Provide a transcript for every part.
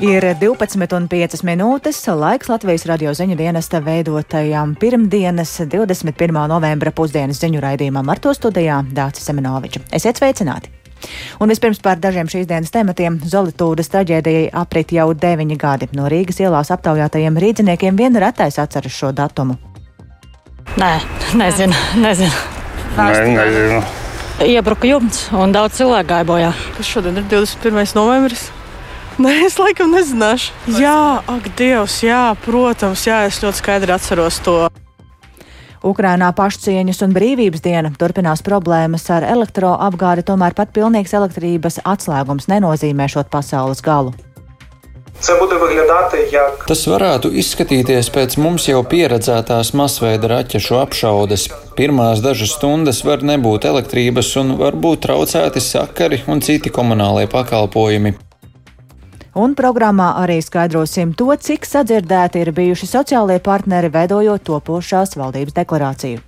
Ir 12,5 minūtes laiks Latvijas radio ziņu dienesta veidotajam pirmdienas 21. novembra pusdienas ziņu raidījumam ar to studijā Dācis Semenoviča. Esiet sveicināti! Un vispirms par dažiem šīs dienas tematiem. Zolitūdas traģēdijai aprit jau deviņi gadi. No Rīgas ielās aptaujātajiem rīdziniekiem vien retais atceras šo datumu. Nē, nezinu. nezinu. Nē, nezinu. Iebruka jumts un daudz cilvēku gāja bojā. Kas šodien ir 21. novembris? Nē, es laikam nezināšu. Jā, ak, Dievs, jā, protams, jā, es ļoti skaidri atceros to. Ukrainā pašcieņas un brīvības diena turpinās problēmas ar elektroapgādi, tomēr pat pilnīgs elektrības atslēgums nenozīmē šot pasaules galu. Tas varētu izskatīties pēc mums jau pieredzētās masveida raķešu apšaudes. Pirmās dažas stundas var nebūt elektrības un var būt traucēti sakari un citi komunālie pakalpojumi. Un programmā arī skaidrosim to, cik sadzirdēti ir bijuši sociālie partneri, veidojot topošās valdības deklarāciju.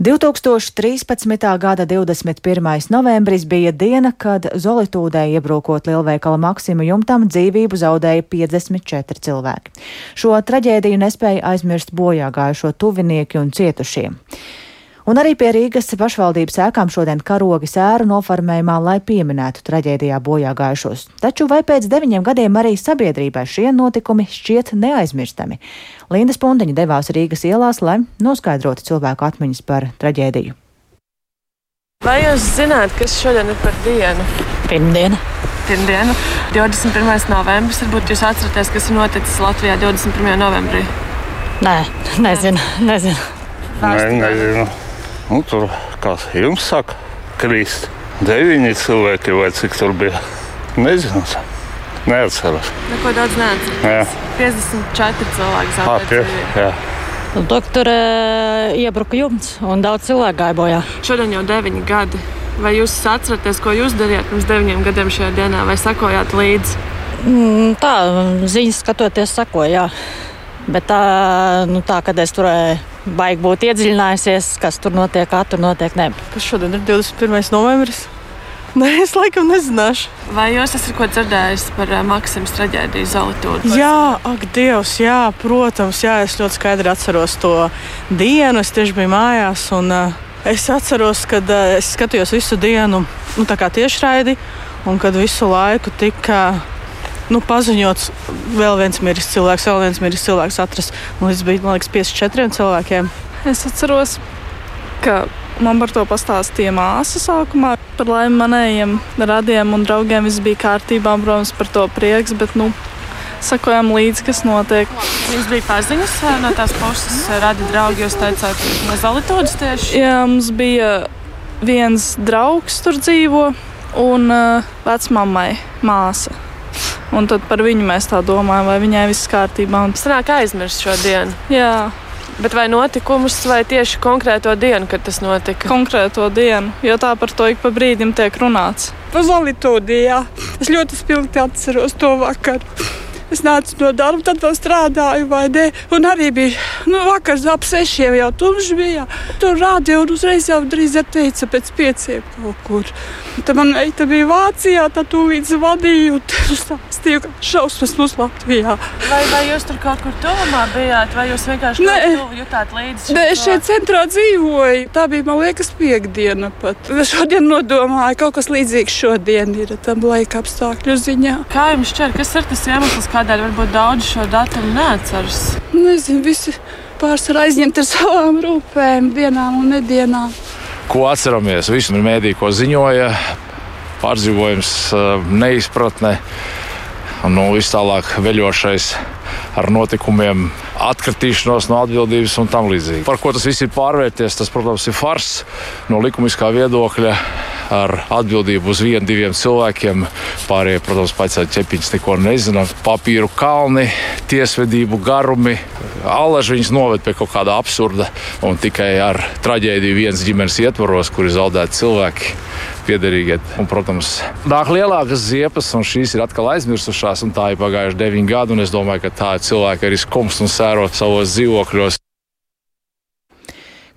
2013. gada 21. novembris bija diena, kad Zolitūdē iebrukot lielveikala Maksima jumtam dzīvību zaudēja 54 cilvēki. Šo traģēdiju nespēja aizmirst bojā gājušo tuvinieki un cietušie. Un arī pie Rīgas pašvaldības ēkām šodien karogi sēru noformējumā, lai pieminētu traģēdijā bojā gājušos. Taču vai pēc deviņiem gadiem arī sabiedrībai šie notikumi šķiet neaizmirstami? Linda Spundeņa devās Rīgas ielās, lai noskaidrotu cilvēku atmiņas par traģēdiju. Vai jūs zināt, kas šodien ir par dienu? Pirmdiena. Pirmdiena, 21. novembris. Varbūt jūs atceraties, kas ir noticis Latvijā 21. novembrī? Nē, nezinu. nezinu. Nē, nezinu. Nu, tur, kā jums saka, krīst deviņi cilvēki vai cik tur bija. Nezinu. Neatceros. Neko daudz neatceros. 54 cilvēki zaudēja. Nu, Tur uh, iebruka jumts un daudz cilvēku gāja bojā. Šodien jau deviņi gadi. Vai jūs atceraties, ko jūs darījāt pirms deviņiem gadiem šajā dienā, vai sakojāt līdzi? Mm, tā, ziņas skatoties, sakoja. Bet tā, nu, tā, kad es turēju baigi būt iedziļinājusies, kas tur notiek, kā tur notiek. Ne. Kas šodien ir 21. novembris? Nē, es laikam nezināšu. Vai jūs esat ko dzirdējis par uh, Maksimas traģēdiju Zolotūdu? Jā, ak, Dievs, jā, protams, jā, es ļoti skaidri atceros to dienu. Es tieši biju mājās, un uh, es atceros, kad uh, es skatījos visu dienu, nu, tā kā tiešraidi, un kad visu laiku tika nu, paziņots, vēl viens miris cilvēks, vēl viens miris cilvēks atrasts. Līdz bija, man liekas, 54 cilvēkiem. Es atceros, ka man par to pastāstīja māsa sākumā. Par laimi manējiem radiem un draugiem viss bija kārtībā, protams, par to prieks, bet, nu, sakojam līdzi, kas notiek. Jums bija paziņas no tās puses, radi draugi, jūs teicāt, no Zalitodas tieši? Jā, mums bija viens draugs tur dzīvo un uh, vecmammai māsa. Un tad par viņu mēs tā domājam, vai viņai viss kārtībā. Un... Sanāk aizmirst šo dienu. Jā. Bet vai notikumus, vai tieši konkrēto dienu, kad tas notika? Konkrēto dienu, jo tā par to ik pa brīdim tiek runāts. Pozolitūdijā. Es ļoti spilgti atceros to vakaru. Es nācu no darba, tad vēl strādāju, vai ne? Un arī bija nu, vakars ap sešiem jau tumšs bija. Tur rādīja, un uzreiz jau drīz teica pēc pieciem kaut kur. Tad man meita bija Vācijā, tad tūlīt zvadīju un stāstīju, ka šausmas mums Latvijā. Vai, vai jūs tur kaut kur tuvumā bijāt, vai jūs vienkārši Nē. jutāt līdzi? Nē, es šeit centrā dzīvoju. Tā bija, man liekas, piekdiena pat. Šodien nodomāju, kaut kas līdzīgs šodien ir tam laika apstākļu ziņā. Kā jums šķiet, kas ir tas iemesls, kādēļ varbūt daudz šo datumu neatceras? Nezinu, visi pārsvarā aizņemti ar savām rūpēm, dienām un nedienām. Ko atceramies? Visi no mēdīja, ko ziņoja, pārdzīvojums, eh, neizpratne un nu, viss tālāk veļošais ar notikumiem, atkritīšanos no atbildības un tam līdzīgi. Par ko tas viss ir pārvērties, tas, protams, ir fars no likumiskā viedokļa ar atbildību uz vienu, diviem cilvēkiem. Pārējie, protams, pēc ķepiņas neko nezina. Papīru kalni, tiesvedību garumi. Allaž viņas noved pie kaut kāda absurda un tikai ar traģēdiju viens ģimenes ietvaros, kur ir zaudēti cilvēki. Piederīgie. Un, protams, nāk lielākas ziepas, un šīs ir atkal aizmirsušās. Tā ir pagājuši deviņi gadi, un es domāju, ka tā ir cilvēka skumst un sērot savos dzīvokļos.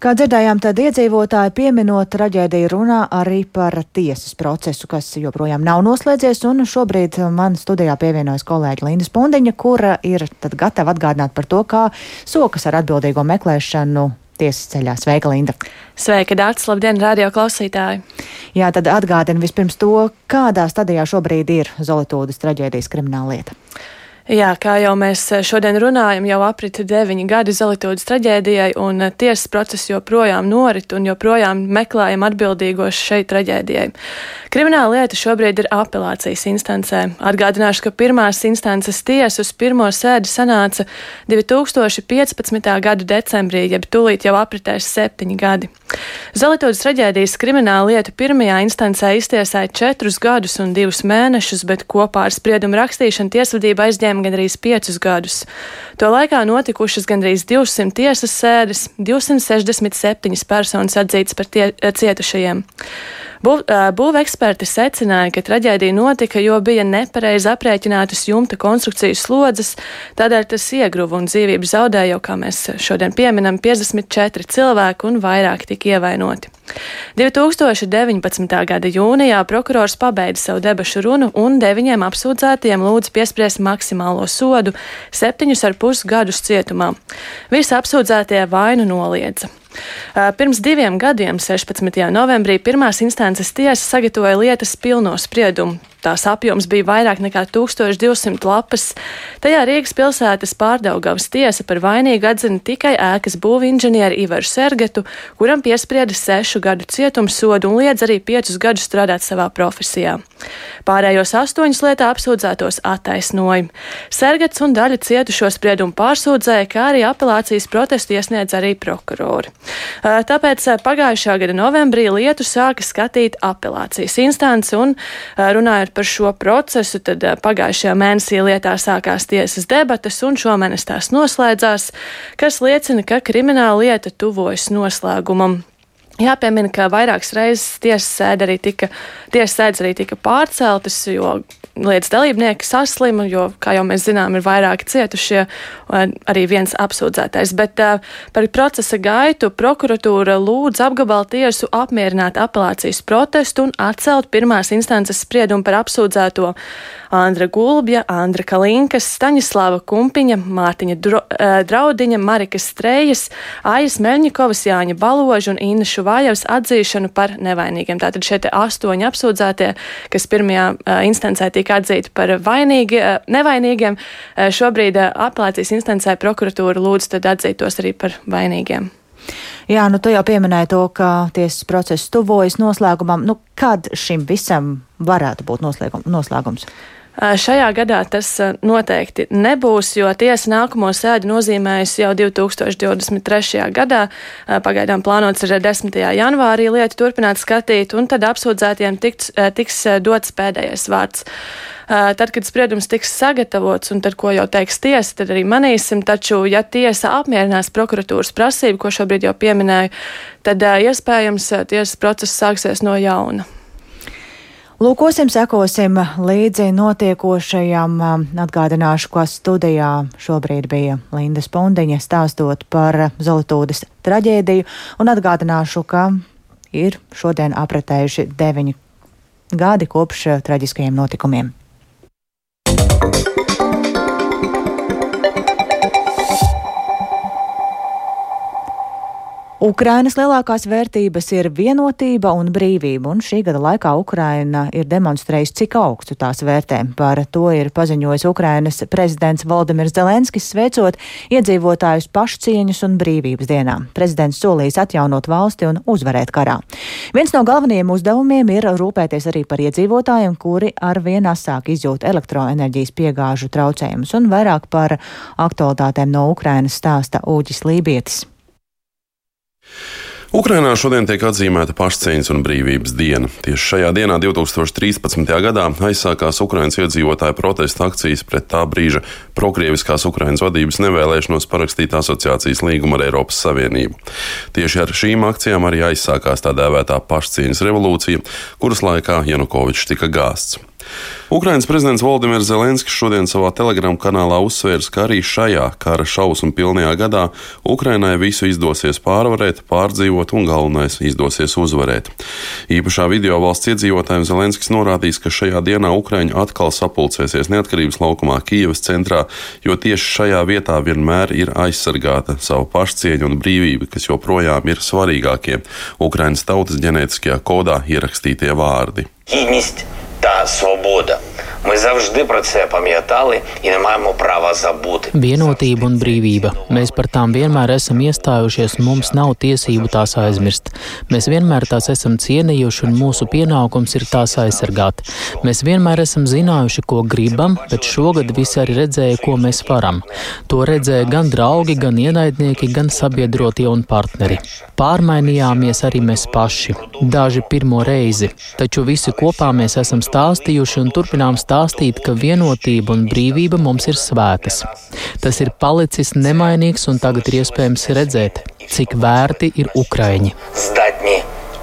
Kā dzirdējām, tad iedzīvotāji pieminot traģēdiju runā arī par tiesas procesu, kas joprojām nav noslēdzies, un šobrīd man studijā pievienojas kolēģi Linda Spundiņa, kura ir tad gatava atgādināt par to, kā sokas ar atbildīgo meklēšanu tiesas ceļā. Sveika, Linda! Sveika, Dārts! Labdien, radio klausītāji! Jā, tad atgādina vispirms to, kādā stadijā šobrīd ir Zolotūdas traģēdijas krimināla lieta. Jā, kā jau mēs eh, šodien runājam, jau aprita deviņi gadi Zelītūdas traģēdijai, un eh, tiesas process joprojām norit un joprojām meklējam atbildīgos šeit traģēdijai. Krimināla lieta šobrīd ir apelācijas instancē. Atgādināšu, ka pirmās instances tiesa uz pirmo sēdi sanāca 2015. gada decembrī, jeb tūlīt jau apritēs septiņi gadi. Zelītūdas traģēdijas krimināla lieta pirmajā instancē iztiesāja četrus gadus un divus mēnešus, bet kopā ar spriedumu rakstīšanu tiesvedība aizņēma gadiem gandrīz piecus gadus. To laikā notikušas gandrīz 200 tiesas sēdes, 267 personas atzītas par tie, cietušajiem. Būveksperti secināja, ka traģēdija notika, jo bija nepareizi aprēķinātas jumta konstrukcijas slodzes, tādēļ tas iegruva un dzīvību zaudēja jau, kā mēs šodien pieminam, 54 cilvēki un vairāk tika ievainoti. 2019. gada jūnijā prokurors pabeidza savu debašu runu un deviņiem apsūdzētiem lūdza piespriest maksimālo sodu - septiņus ar pus gadus cietumā. Visi apsūdzētie vainu noliedza. Pirms diviem gadiem, 16. novembrī, pirmās instances tiesa sagatavoja lietas pilno spriedumu. Tās apjoms bija vairāk nekā 1200 lapas. Tajā Rīgas pilsētas pārdaugavas tiesa par vainīgu atzina tikai ēkas būvinženieri Ivaru Sergetu, kuram piesprieda sešu gadu cietumsodu un liedz arī piecus gadus strādāt savā profesijā. Pārējos astoņus lietā apsūdzētos attaisnoja. Sergets un daļa cietušo spriedumu pārsūdzēja, kā arī apelācijas protestu iesniedz arī prokurori. Tāpēc pagājušā gada novembrī lietu sāka skatīt apelācijas instance un runājot par šo procesu, tad pagājušajā mēnesī lietā sākās tiesas debatas un šomēnes tās noslēdzās, kas liecina, ka krimināla lieta tuvojas noslēgumam. Jāpiemina, ka vairākas reizes tiesas sēde arī tika, tiesas arī tika pārceltas, jo lietas dalībnieki saslima, jo, kā jau mēs zinām, ir vairāki cietušie, arī viens apsūdzētais. Bet par procesa gaitu prokuratūra lūdz apgabalu tiesu apmierināt apelācijas protestu un atcelt pirmās instances spriedumu par apsūdzēto Andra Gulbja, Andra Kalinkas, Staņislava Kumpiņa, Mārtiņa Draudiņa, Marika Strejas, Aijas Meļņikovas, Jāņa Baloža un Inna Šuvājevs atzīšanu par nevainīgiem. Tātad šie astoņi apsūdzētie, kas pirmajā instancē tika atzīti par vainīgi, nevainīgiem, šobrīd apelācijas instancē prokuratūra lūdz tad atzīt tos arī par vainīgiem. Jā, nu tu jau pieminēji to, ka tiesas process tuvojas noslēgumam. Nu, kad šim visam varētu būt noslēgums? Šajā gadā tas noteikti nebūs, jo tiesa nākamo sēdi nozīmējusi jau 2023. gadā. Pagaidām plānots ir 10. janvārī lietu turpināt skatīt, un tad apsūdzētiem tiks, tiks dots pēdējais vārds. Tad, kad spriedums tiks sagatavots, un tad, ko jau teiks tiesa, tad arī manīsim. Taču, ja tiesa apmierinās prokuratūras prasību, ko šobrīd jau pieminēju, tad iespējams tiesas process sāksies no jauna. Lūkosim, sekosim līdzi notiekošajam. Atgādināšu, ka studijā šobrīd bija Linda Spundiņa stāstot par Zolotūdas traģēdiju, un atgādināšu, ka ir šodien apretējuši deviņi gadi kopš traģiskajiem notikumiem. Ukrainas lielākās vērtības ir vienotība un brīvība, un šī gada laikā Ukraina ir demonstrējusi, cik augstu tās vērtē. Par to ir paziņojis Ukrainas prezidents Valdemirs Zelenskis, sveicot iedzīvotājus pašcieņas un brīvības dienā. Prezidents solījis atjaunot valsti un uzvarēt karā. Viens no galvenajiem uzdevumiem ir rūpēties arī par iedzīvotājiem, kuri ar vien asāk izjūt elektroenerģijas piegāžu traucējumus, un vairāk par aktualitātēm no Ukrainas stāsta Ūģis Lībietis. Ukrainā šodien tiek atzīmēta pašcieņas un brīvības diena. Tieši šajā dienā, 2013. gadā, aizsākās Ukraiņas iedzīvotāju protesta akcijas pret tā brīža prokrieviskās Ukraiņas vadības nevēlēšanos parakstīt asociācijas līgumu ar Eiropas Savienību. Tieši ar šīm akcijām arī aizsākās tā dēvētā pašcieņas revolūcija, kuras laikā Janukovičs tika gāsts. Ukrainas prezidents Valdemirs Zelenskis šodien savā telegramu kanālā uzsvērs, ka arī šajā kara šausmu pilnajā gadā Ukrainai visu izdosies pārvarēt, pārdzīvot un galvenais izdosies uzvarēt. Īpašā video valsts iedzīvotājiem Zelenskis norādījis, ka šajā dienā Ukraiņi atkal sapulcēsies neatkarības laukumā Kīivas centrā, jo tieši šajā vietā vienmēr ir aizsargāta savu pašcieņu un brīvību, kas joprojām ir svarīgākie Ukrainas tautas ģenētiskajā kodā ierakstītie vārdi. da só. Ми завжди про це пам'ятали і не маємо права забути. Vienotība un brīvība. Mēs par tām vienmēr esam iestājušies, un mums nav tiesību tās aizmirst. Mēs vienmēr tās esam cienījuši, un mūsu pienākums ir tās aizsargāt. Mēs vienmēr esam zinājuši, ko gribam, bet šogad visi arī redzēja, ko mēs varam. To redzēja gan draugi, gan ienaidnieki, gan sabiedrotie un partneri. Pārmainījāmies arī mēs paši, daži pirmo reizi, taču visi kopā mēs esam stāstījuši un turpinām stāstīt stāstīt, ka vienotība un brīvība mums ir svētas. Tas ir palicis nemainīgs un tagad ir iespējams redzēt, cik vērti ir Ukraiņi. Statņi,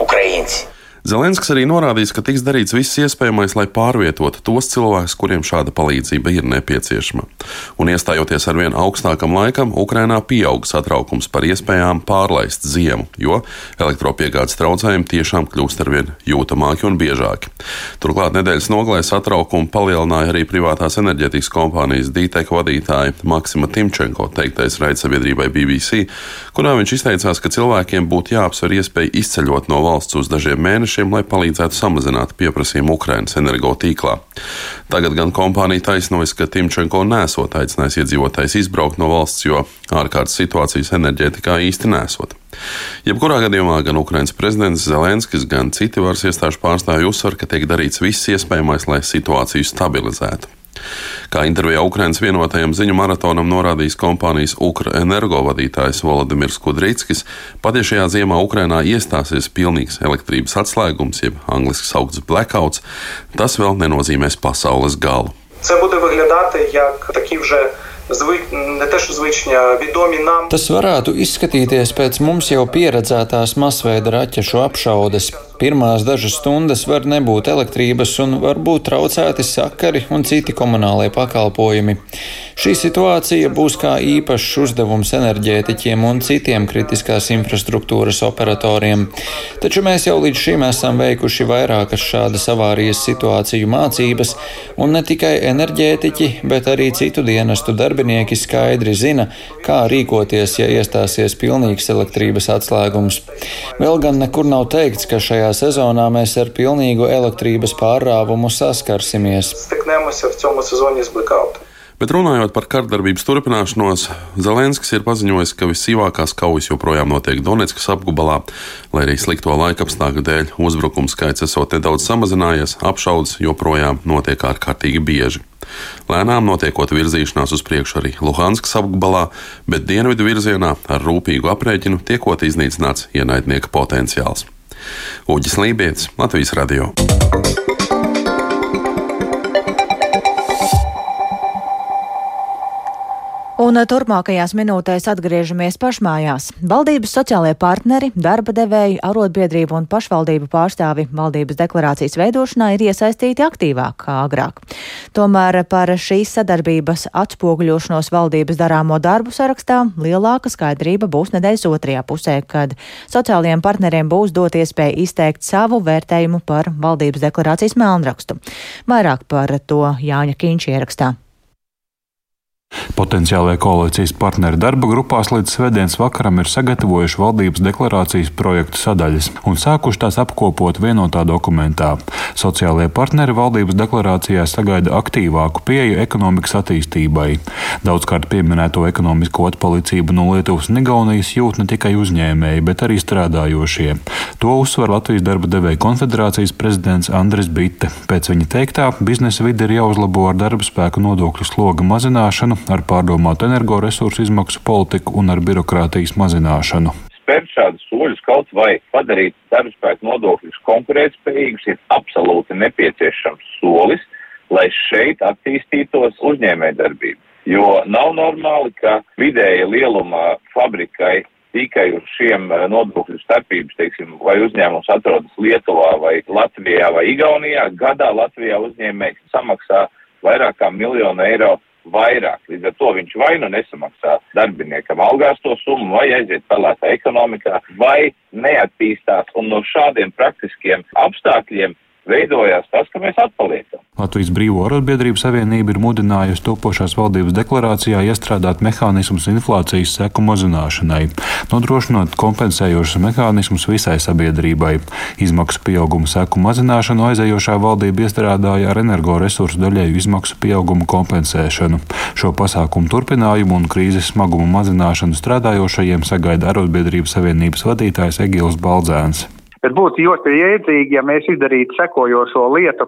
Ukraiņi! Zelenskis arī norādījis, ka tiks darīts viss iespējamais, lai pārvietotu tos cilvēkus, kuriem šāda palīdzība ir nepieciešama. Un iestājoties ar vien augstākam laikam, Ukrainā pieaug satraukums par iespējām pārlaist ziemu, jo elektropiegādes traucējumi tiešām kļūst ar vien jūtamāki un biežāki. Turklāt nedēļas nogalē satraukumu palielināja arī privātās enerģētikas kompānijas DTEK vadītāja Maksima Timčenko teiktais raidsabiedrībai BBC, kurā viņš izteicās, ka cilvēkiem būtu jāapsver iespēja izceļot no valsts uz dažiem mēnešiem mēnešiem, lai palīdzētu samazināt pieprasījumu Ukrainas energotīklā. Tagad gan kompānija taisnojas, ka Timčenko nesot aicinājis iedzīvotājs izbraukt no valsts, jo ārkārtas situācijas enerģētikā īsti nesot. Jebkurā gadījumā gan Ukrainas prezidents Zelenskis, gan citi varas iestāžu pārstāvji uzsver, ka tiek darīts viss iespējamais, lai situāciju stabilizētu. Kā intervijā Ukraiņas vienotajam ziņu maratonam norādījis kompānijas Ukra energo vadītājs Volodimirs Kudrītskis, pat ja šajā ziemā Ukrainā iestāsies pilnīgs elektrības atslēgums, jeb angļuiski saukts blackouts, tas vēl nenozīmēs pasaules galu. Це буде виглядати як такі вже Zvik, ne te šo zvičņā, vidomi nam. Tas varētu izskatīties pēc mums jau pieredzētās masveida raķešu apšaudes. Pirmās dažas stundas var nebūt elektrības un var būt traucēti sakari un citi komunālie pakalpojumi. Šī situācija būs kā īpašs uzdevums enerģētiķiem un citiem kritiskās infrastruktūras operatoriem. Taču mēs jau līdz šim esam veikuši vairākas šādas avārijas situāciju mācības, un ne tikai enerģētiķi, bet arī citu dienestu darbinieki skaidri zina, kā rīkoties, ja iestāsies pilnīgs elektrības atslēgums. Vēl gan nekur nav teikts, ka šajā sezonā mēs ar pilnīgu elektrības pārrāvumu saskarsimies. Bet runājot par kardarbības turpināšanos, Zelenskis ir paziņojis, ka visīvākās kaujas joprojām notiek Donetskas apgabalā, lai arī slikto laikapstākļu dēļ uzbrukumu skaits esot nedaudz samazinājies, apšaudas joprojām notiek ārkārtīgi bieži. Lēnām notiekot virzīšanās uz priekšu arī Luhanskas apgabalā, bet dienvidu virzienā ar rūpīgu aprēķinu tiekot iznīcināts ienaidnieka potenciāls. Uģis Lībijams, Latvijas Radio. Un turpmākajās minūtēs atgriežamies pašmājās. Valdības sociālajie partneri, darba devēji, arotbiedrību un pašvaldību pārstāvi valdības deklarācijas veidošanā ir iesaistīti aktīvāk kā agrāk. Tomēr par šīs sadarbības atspoguļošanos valdības darāmo darbu sarakstā lielāka skaidrība būs nedēļas otrajā pusē, kad sociālajiem partneriem būs dot iespēja izteikt savu vērtējumu par valdības deklarācijas melnrakstu. Vairāk par to Jāņa Kīņš ierakstā. Potenciālajie koalīcijas partneri darba grupās līdz svētdienas vakaram ir sagatavojuši valdības deklarācijas projektu sadaļas un sākuši tās apkopot vienotā dokumentā. Sociālajie partneri valdības deklarācijā sagaida aktīvāku pieeju ekonomikas attīstībai. Daudzkārt pieminēto ekonomisko atpalicību no Lietuvas un Igaunijas jūt ne tikai uzņēmēji, bet arī strādājošie. To uzsver Latvijas darba devēja konfederācijas prezidents Andris Bitte. Pēc viņa teiktā, biznesa vide ir jāuzlabo ar darba spēku nodokļu sloga mazināšanu ar pārdomātu energoresursu izmaksu politiku un ar birokrātijas mazināšanu. Spērt šādus soļus kaut vai padarīt darbspēku nodokļus konkurētspējīgus ir absolūti nepieciešams solis, lai šeit attīstītos uzņēmējdarbība. Jo nav normāli, ka vidēja lieluma fabrikai tikai uz šiem eh, nodokļu starpības, teiksim, vai uzņēmums atrodas Lietuvā vai Latvijā vai Igaunijā, gadā Latvijā uzņēmējs samaksā vairāk kā miljonu eiro vairāk. Līdz ar to viņš vai nu nesamaksā darbiniekam algās to summu, vai aiziet pelētā ekonomikā, vai neattīstās. Un no šādiem praktiskiem apstākļiem veidojās tas, ka mēs atpaliekam. Latvijas Brīvo arotbiedrību savienība ir mudinājusi topošās valdības deklarācijā iestrādāt mehānismus inflācijas seku mazināšanai, nodrošinot kompensējošus mehānismus visai sabiedrībai. Izmaksu pieauguma seku mazināšanu aizējošā valdība iestrādāja ar energoresursu daļēju izmaksu pieaugumu kompensēšanu. Šo pasākumu turpinājumu un krīzes smagumu mazināšanu strādājošajiem sagaida arotbiedrību savienības vadītājs Egils Baldzēns. Bet būtu ļoti jēdzīgi, ja mēs izdarītu sekojošo lietu,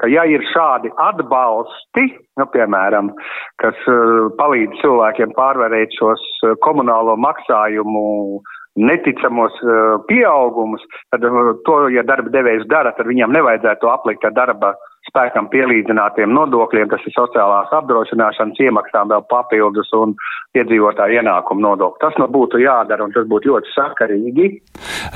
ka ja ir šādi atbalsti, nu, piemēram, kas uh, palīdz cilvēkiem pārvarēt šos uh, komunālo maksājumu neticamos uh, pieaugumus, tad to, ja darba devējs dara, tad viņam nevajadzētu aplikt ar darba spēkam pielīdzinātiem nodokļiem, tas ir sociālās apdrošināšanas iemaksām vēl papildus un iedzīvotāju ienākumu nodokli. Tas nu būtu jādara un tas būtu ļoti sakarīgi.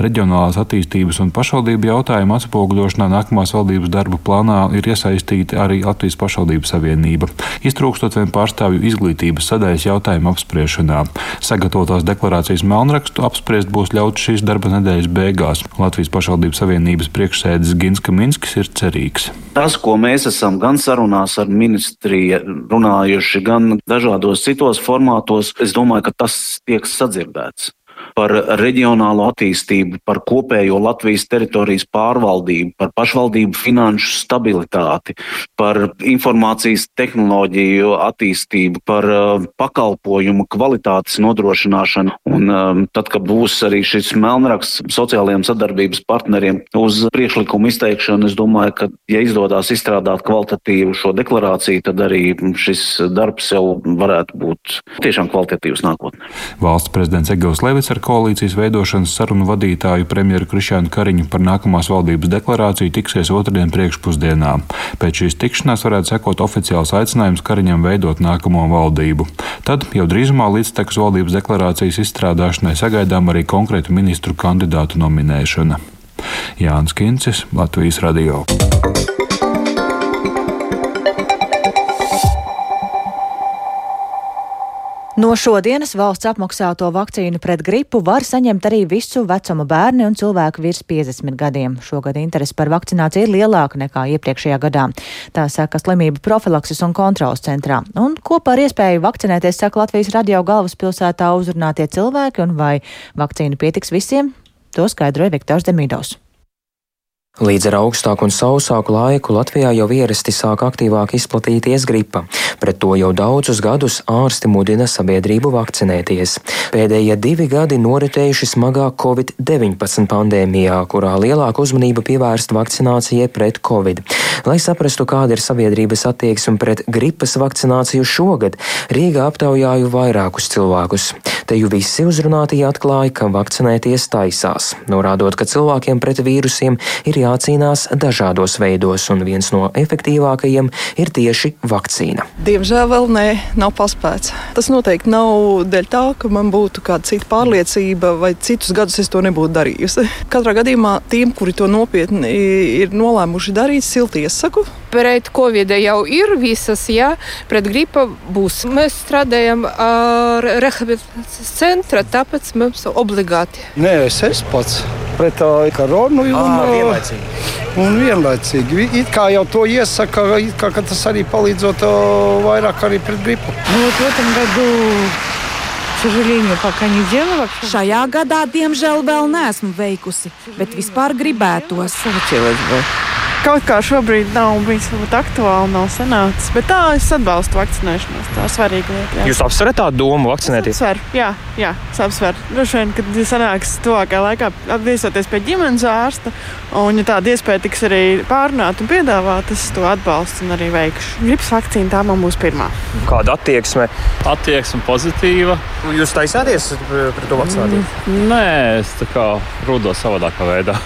Reģionālās attīstības un pašvaldību jautājumu atspoguļošanā nākamās valdības darba plānā ir iesaistīta arī Latvijas pašvaldību savienība, iztrūkstot vien pārstāvju izglītības sadaļas jautājumu apspriešanā. Sagatavotās deklarācijas melnrakstu apspriest būs ļauts šīs darba nedēļas beigās. Latvijas pašvaldību savienības priekšsēdis Gins Kaminskis ir cerīgs. Tas, ko mēs esam gan sarunās ar ministriju runājuši, gan dažādos citos formātos, es domāju, ka tas tiek sadzirdēts par reģionālo attīstību, par kopējo Latvijas teritorijas pārvaldību, par pašvaldību finanšu stabilitāti, par informācijas tehnoloģiju attīstību, par uh, pakalpojumu kvalitātes nodrošināšanu. Un um, tad, kad būs arī šis melnraksts sociālajiem sadarbības partneriem uz priekšlikumu izteikšanu, es domāju, ka, ja izdodas izstrādāt kvalitatīvu šo deklarāciju, tad arī šis darbs jau varētu būt tiešām kvalitatīvs nākotnē. Valsts prezidents Egils Levits ar koalīcijas veidošanas sarunu vadītāju premjeru Krišānu Kariņu par nākamās valdības deklarāciju tiksies otrdien priekšpusdienā. Pēc šīs tikšanās varētu sekot oficiāls aicinājums Kariņam veidot nākamo valdību. Tad jau drīzumā līdztekus valdības deklarācijas izstrādāšanai sagaidām arī konkrētu ministru kandidātu nominēšana. Jānis Kincis, Latvijas Radio. No šodienas valsts apmaksāto vakcīnu pret gripu var saņemt arī visu vecumu bērni un cilvēku virs 50 gadiem. Šogad interese par vakcināciju ir lielāka nekā iepriekšējā gadā. Tā saka slimību profilakses un kontrolas centrā. Un kopā ar iespēju vakcinēties saka Latvijas radio galvaspilsētā uzrunātie cilvēki un vai vakcīnu pietiks visiem, to skaidroja Viktors Demidovs. Līdz ar augstāku un sausāku laiku Latvijā jau ierasti sāk aktīvāk izplatīties gripa. Pret to jau daudzus gadus ārsti mudina sabiedrību vakcinēties. Pēdējie divi gadi noritējuši smagā Covid-19 pandēmijā, kurā lielāka uzmanība pievērsta vakcinācijai pret Covid. Lai saprastu, kāda ir sabiedrības attieksme pret gripas vakcināciju šogad, Rīgā aptaujāju vairākus cilvēkus. Te jau visi uzrunātie atklāja, ka vakcinēties taisās, norādot, ka cilvēkiem pret vīrusiem ir jācīnās dažādos veidos, un viens no efektīvākajiem ir tieši vakcīna. Diemžēl vēl nē, nav paspēts. Tas noteikti nav dēļ tā, ka man būtu kāda cita pārliecība, vai citus gadus es to nebūtu darījusi. Katrā gadījumā tiem, kuri to nopietni ir nolēmuši darīt, silti iesaku. Pret covid jau ir visas, jā, pret gripa būs. Mēs strādājam ar rehabilitācijas centra, tāpēc mums obligāti. Nē, es esmu pats pret koronu. Un, à, vienlaicīgi. Un vienlaicīgi. It kā jau to iesaka, kā, ka tas arī palīdzot vairāk arī pret gripu. No, Šajā gadā, diemžēl, vēl neesmu veikusi, bet vispār gribētos. Cilvēks vēl. Kaut kā šobrīd nav bijis aktuāli, nav sanācis. Bet tā es atbalstu vakcinēšanos. Tā ir svarīga lieta. Jā. Jūs apsverat tādu domu vakcinēties? Apsver, jā, jā, es apsveru. Droši vien, kad sanāks tuvākajā laikā viesoties pie ģimenes ārsta, un ja tāda iespēja tiks arī pārunāta un piedāvāta, es to atbalstu un arī veikšu. Gripas vakcīna tā man būs pirmā. Kāda attieksme? Attieksme pozitīva. Jūs taisāties pret to vakcināciju? Mm, nē, es tā kā rūdos savādākā veidā.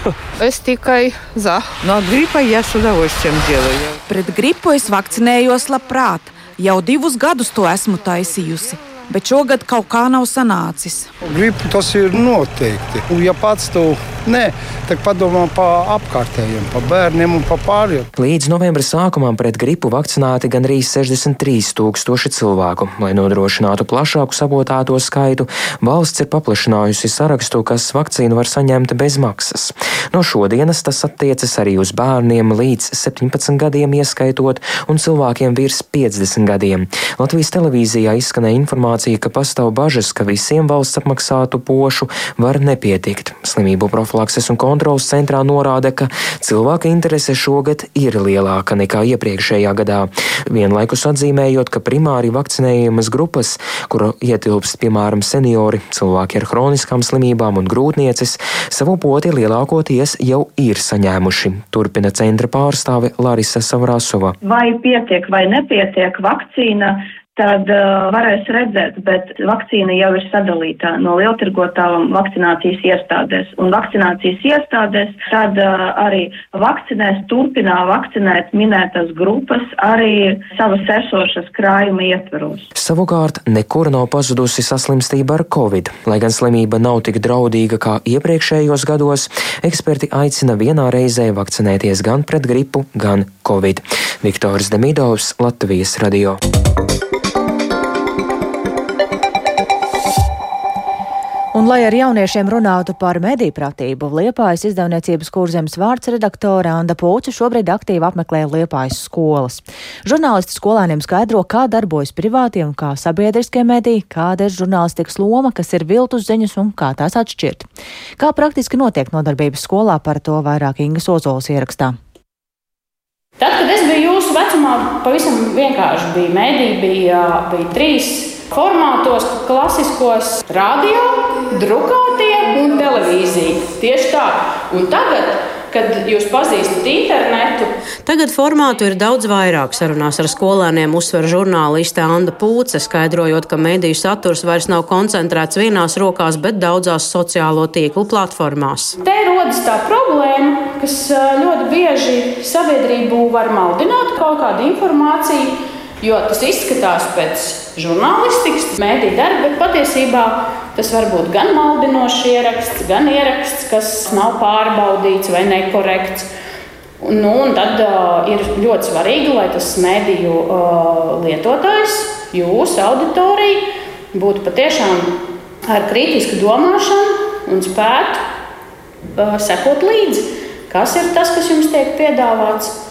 es tikai za. No gripa я с удовольствием делаю. Pret gripu es vakcinējos labprāt. Jau divus gadus to esmu taisījusi. bet šogad kaut kā nav sanācis. Gribu tas ir noteikti. Ja pats to nē, tad padomā par apkārtējiem, par bērniem un par pārējiem. Līdz novembra sākumam pret gripu vakcinēti gandrīz 63 tūkstoši cilvēku. Lai nodrošinātu plašāku sabotāto skaitu, valsts ir paplašinājusi sarakstu, kas vakcīnu var saņemt bez maksas. No šodienas tas attiecas arī uz bērniem līdz 17 gadiem, ieskaitot un cilvēkiem virs 50 gadiem. Latvijas televīzijā izskanēja informācija, ka pastāv bažas, ka visiem valsts apmaksātu pošu var nepietikt. Slimību profilakses un kontrolas centrā norāda, ka cilvēka interese šogad ir lielāka nekā iepriekšējā gadā. Vienlaikus atzīmējot, ka primāri vakcinējumas grupas, kuru ietilpst piemēram seniori, cilvēki ar hroniskām slimībām un grūtniecis, savu poti lielākoties jau ir saņēmuši. Turpina centra pārstāve Larisa Savrasova. Vai pietiek vai nepietiek vakcīna, tad uh, varēs redzēt, bet vakcīna jau ir sadalīta no lieltirgotām vakcinācijas iestādēs. Un vakcinācijas iestādēs tad uh, arī vakcinēs, turpinā vakcinēt minētas grupas arī savas esošas krājuma ietveros. Savukārt nekur nav pazudusi saslimstība ar covid. Lai gan slimība nav tik draudīga kā iepriekšējos gados, eksperti aicina vienā reizē vakcinēties gan pret gripu, gan covid. Viktors Demidovs, Latvijas radio. Un, lai ar jauniešiem runātu par mediju pratību, Liepājas izdevniecības kurzemes vārds redaktore Anda Pūča šobrīd aktīvi apmeklē Liepājas skolas. Žurnālisti skolēniem skaidro, kā darbojas privātie un kā sabiedriskie mediji, kāda ir žurnālistikas loma, kas ir viltus ziņas un kā tās atšķirt. Kā praktiski notiek nodarbības skolā, par to vairāk Ingas Ozols ierakstā. Tad, kad es biju jūsu vecumā, pavisam vienkārši bija mediji, bija, bija trīs formātos, klasiskos radio, drukātie un televīzija. Tieši tā. Un tagad, kad jūs pazīstat internetu, Tagad formātu ir daudz vairāk. Sarunās ar skolēniem uzsver žurnāliste Anna Pūce, skaidrojot, ka mediju saturs vairs nav koncentrēts vienās rokās, bet daudzās sociālo tīklu platformās. te rodas tā problēma, kas ā, ļoti bieži sabiedrību var maldināt kaut kādu informāciju. Jo tas izskatās pēc žurnālistikas, mēdī darba, bet patiesībā tas var būt gan maldinošs ieraksts, gan ieraksts, kas nav pārbaudīts vai nekorekts. Nu, un tad uh, ir ļoti svarīgi, lai tas mediju uh, lietotājs, jūsu auditorija, būtu patiešām ar kritisku domāšanu un spētu uh, sekot līdzi, kas ir tas, kas jums tiek piedāvāts,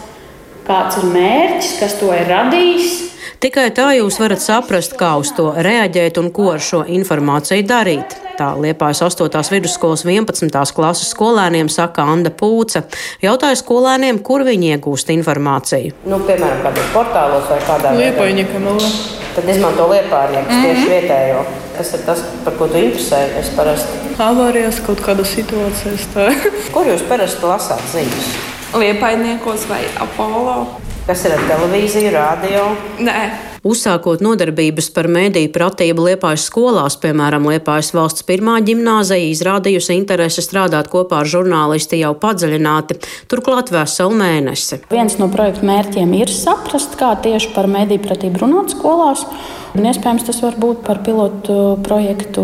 kāds ir mērķis, kas to ir radījis. Tikai tā jūs varat saprast, kā uz to reaģēt un ko ar šo informāciju darīt. Tā Liepājas 8. vidusskolas 11. klases skolēniem saka Anna Pūce. Jautāja skolēniem, kur viņi iegūst informāciju. Nu, piemēram, kādos portālos vai kādā lūdzu. Tad izmanto liepājnieku Mhm. tieši vietējo. Tas ir tas, par ko tu interesējies parasti. Avārijas kaut kādas situācijas. Tā. Kur jūs parasti lasāt ziņas? Liepainiekos vai Apollo? Kas ir ar televīziju, radio? Nē. Uzsākot nodarbības par mēdīju pratību Liepājas skolās, piemēram, Liepājas valsts pirmā ģimnāzija izrādījusi interesi strādāt kopā ar žurnālisti jau padziļināti, turklāt veselu mēnesi. Viens no projekta mērķiem ir saprast, kā tieši par mediju pratību runāt skolās. Un iespējams, tas var būt par pilotu projektu,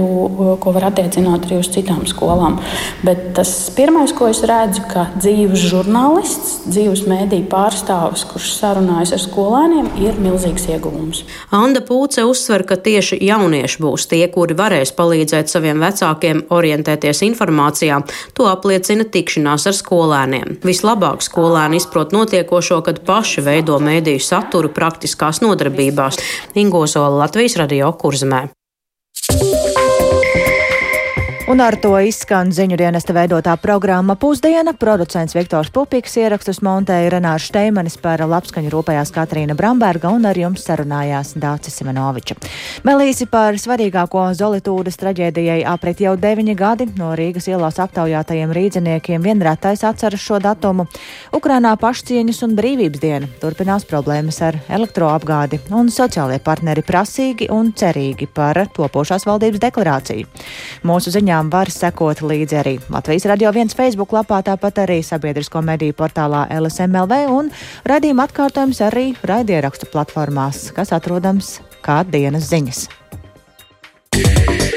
ko var attiecināt arī uz citām skolām. Bet tas pirmais, ko es redzu, ka dzīves žurnālists, dzīves mediju pārstāvis, kurš sarunājas ar skolēniem, ir milzīgs ieguvums. Anna Pūce uzsver, ka tieši jaunieši būs tie, kuri varēs palīdzēt saviem vecākiem orientēties informācijā. To apliecina tikšanās ar skolēniem. Vislabāk skolēni izprot notiekošo, kad paši veido mēdīju saturu praktiskās nodarbībās. Ingozola Latvijas radio kurzemē. Un ar to izskan ziņu dienesta veidotā programma Pusdiena. Producents Viktors Pupiks ierakstus montēja Renārs Šteimanis par labskaņu rūpējās Katrīna Bramberga un ar jums sarunājās Dācis Simenoviča. Vēl īsi par svarīgāko Zolitūdas traģēdijai aprit jau deviņi gadi. No Rīgas ielās aptaujātajiem rīdziniekiem vienrētais atceras šo datumu. Ukrainā pašcieņas un brīvības diena turpinās problēmas ar elektroapgādi un sociālie partneri prasīgi un cerīgi par topošās valdības deklarāciju. Mūsu ziņām var sekot līdzi arī Latvijas radio viens Facebook lapā, tāpat arī sabiedrisko mediju portālā LSMLV un raidījuma atkārtojums arī raidierakstu platformās, kas atrodams kā dienas ziņas. Yeah.